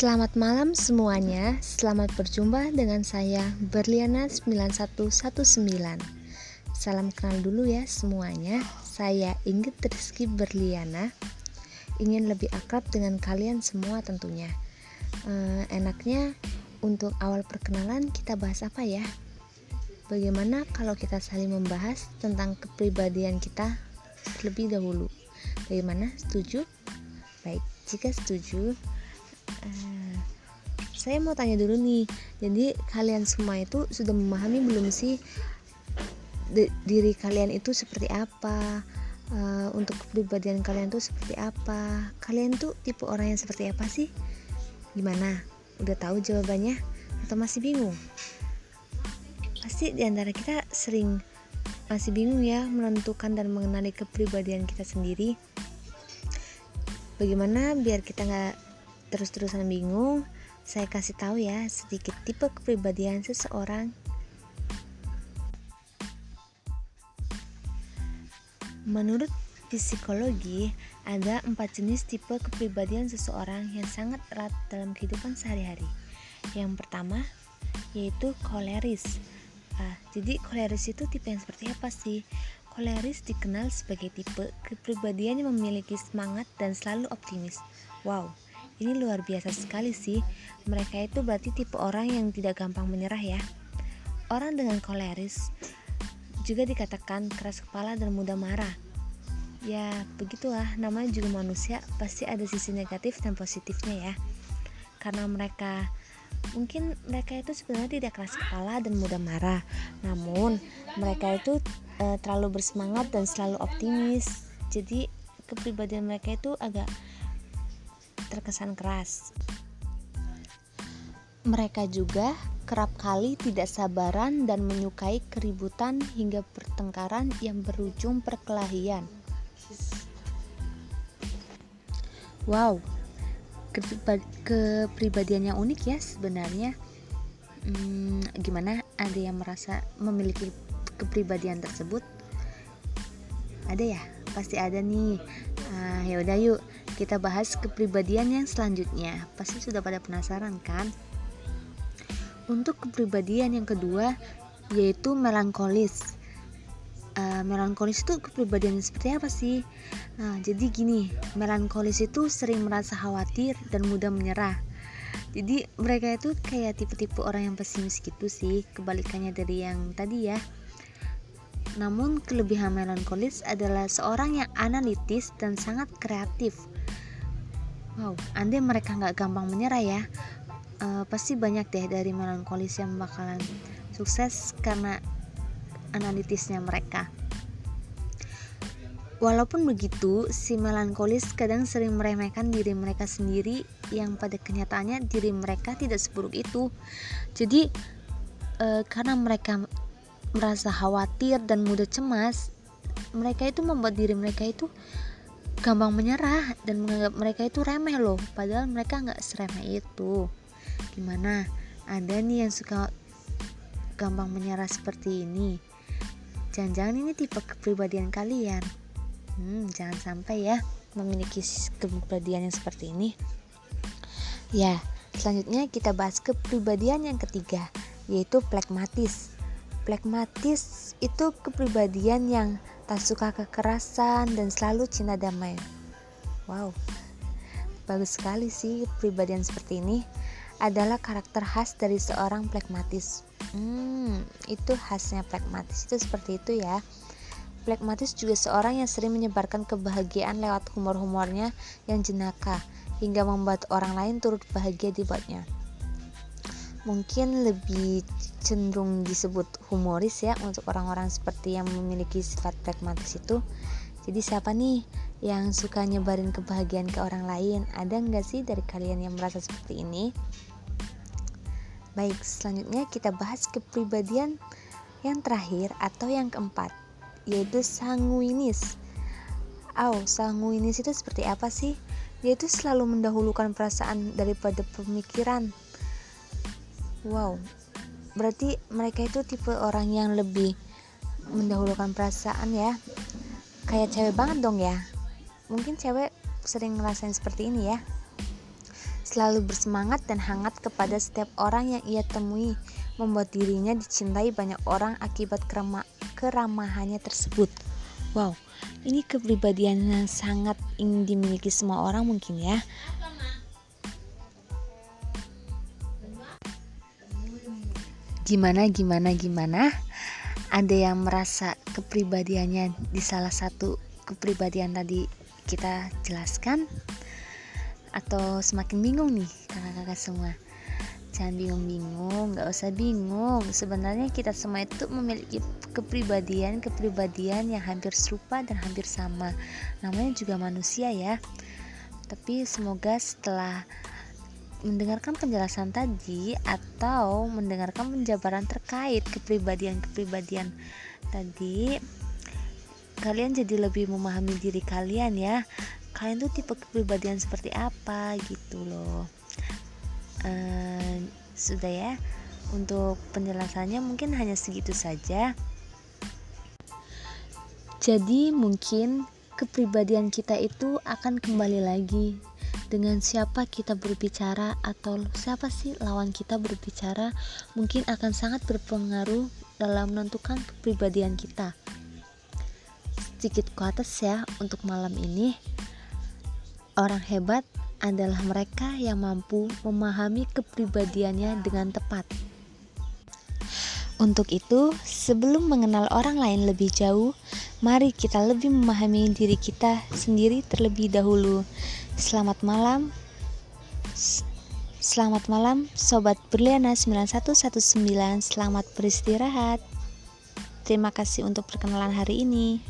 Selamat malam semuanya. Selamat berjumpa dengan saya Berliana 9119. Salam kenal dulu ya semuanya. Saya Inggit Rizky Berliana. Ingin lebih akrab dengan kalian semua tentunya. Eh, enaknya untuk awal perkenalan kita bahas apa ya? Bagaimana kalau kita saling membahas tentang kepribadian kita terlebih dahulu? Bagaimana? Setuju? Baik, jika setuju, saya mau tanya dulu nih. Jadi kalian semua itu sudah memahami belum sih diri kalian itu seperti apa? Uh, untuk kepribadian kalian tuh seperti apa? Kalian tuh tipe orang yang seperti apa sih? Gimana? Udah tahu jawabannya atau masih bingung? Pasti di antara kita sering masih bingung ya menentukan dan mengenali kepribadian kita sendiri bagaimana biar kita nggak terus-terusan bingung saya kasih tahu ya sedikit tipe kepribadian seseorang. Menurut psikologi ada empat jenis tipe kepribadian seseorang yang sangat erat dalam kehidupan sehari-hari. Yang pertama yaitu koleris. Ah, jadi koleris itu tipe yang seperti apa sih? Koleris dikenal sebagai tipe kepribadian yang memiliki semangat dan selalu optimis. Wow, ini luar biasa sekali sih. Mereka itu berarti tipe orang yang tidak gampang menyerah ya. Orang dengan koleris juga dikatakan keras kepala dan mudah marah. Ya, begitulah, namanya juga manusia, pasti ada sisi negatif dan positifnya ya. Karena mereka mungkin mereka itu sebenarnya tidak keras kepala dan mudah marah, namun mereka itu uh, terlalu bersemangat dan selalu optimis jadi kepribadian mereka itu agak terkesan keras mereka juga kerap kali tidak sabaran dan menyukai keributan hingga pertengkaran yang berujung perkelahian. Wow, kepribadian yang unik ya sebenarnya. Hmm, gimana? Ada yang merasa memiliki kepribadian tersebut? Ada ya? Pasti ada nih. Nah, ya udah yuk kita bahas kepribadian yang selanjutnya. Pasti sudah pada penasaran kan? Untuk kepribadian yang kedua yaitu melankolis. Uh, melankolis itu kepribadian seperti apa sih? Nah, jadi gini, melankolis itu sering merasa khawatir dan mudah menyerah. Jadi mereka itu kayak tipe-tipe orang yang pesimis gitu sih, kebalikannya dari yang tadi ya. Namun kelebihan melankolis adalah seorang yang analitis dan sangat kreatif. Wow, andai mereka nggak gampang menyerah ya, uh, pasti banyak deh dari melankolis yang bakalan sukses karena analitisnya mereka. Walaupun begitu, si melankolis kadang sering meremehkan diri mereka sendiri yang pada kenyataannya diri mereka tidak seburuk itu. Jadi, e, karena mereka merasa khawatir dan mudah cemas, mereka itu membuat diri mereka itu gampang menyerah dan menganggap mereka itu remeh loh, padahal mereka nggak seremeh itu. Gimana? Ada nih yang suka gampang menyerah seperti ini. Jangan-jangan ini tipe kepribadian kalian. Hmm, jangan sampai ya memiliki kepribadian yang seperti ini. Ya, selanjutnya kita bahas kepribadian yang ketiga, yaitu plekmatis. Plekmatis itu kepribadian yang tak suka kekerasan dan selalu cinta damai. Wow, bagus sekali sih kepribadian seperti ini. Adalah karakter khas dari seorang plekmatis. Hmm, itu khasnya plekmatis itu seperti itu ya. Plekmatis juga seorang yang sering menyebarkan kebahagiaan lewat humor-humornya yang jenaka hingga membuat orang lain turut bahagia dibuatnya mungkin lebih cenderung disebut humoris ya untuk orang-orang seperti yang memiliki sifat pragmatis itu. Jadi siapa nih yang suka nyebarin kebahagiaan ke orang lain? Ada nggak sih dari kalian yang merasa seperti ini? Baik selanjutnya kita bahas kepribadian yang terakhir atau yang keempat yaitu sanguinis. Oh, sanguinis itu seperti apa sih? Yaitu selalu mendahulukan perasaan daripada pemikiran Wow, berarti mereka itu tipe orang yang lebih mendahulukan perasaan ya. Kayak cewek banget dong ya. Mungkin cewek sering ngerasain seperti ini ya. selalu bersemangat dan hangat kepada setiap orang yang ia temui, membuat dirinya dicintai banyak orang akibat kerama keramahannya tersebut. Wow, ini kepribadian yang sangat ingin dimiliki semua orang mungkin ya. Gimana gimana gimana? Ada yang merasa kepribadiannya di salah satu kepribadian tadi kita jelaskan? atau semakin bingung nih kakak-kakak semua jangan bingung-bingung nggak usah bingung sebenarnya kita semua itu memiliki kepribadian kepribadian yang hampir serupa dan hampir sama namanya juga manusia ya tapi semoga setelah mendengarkan penjelasan tadi atau mendengarkan penjabaran terkait kepribadian-kepribadian tadi kalian jadi lebih memahami diri kalian ya. Kalian tuh tipe kepribadian seperti apa gitu loh. Uh, sudah ya. Untuk penjelasannya mungkin hanya segitu saja. Jadi mungkin kepribadian kita itu akan kembali lagi dengan siapa kita berbicara atau siapa sih lawan kita berbicara mungkin akan sangat berpengaruh dalam menentukan kepribadian kita sedikit ke atas ya untuk malam ini Orang hebat adalah mereka yang mampu memahami kepribadiannya dengan tepat. Untuk itu, sebelum mengenal orang lain lebih jauh, mari kita lebih memahami diri kita sendiri terlebih dahulu. Selamat malam. Selamat malam sobat Berliana 9119. Selamat beristirahat. Terima kasih untuk perkenalan hari ini.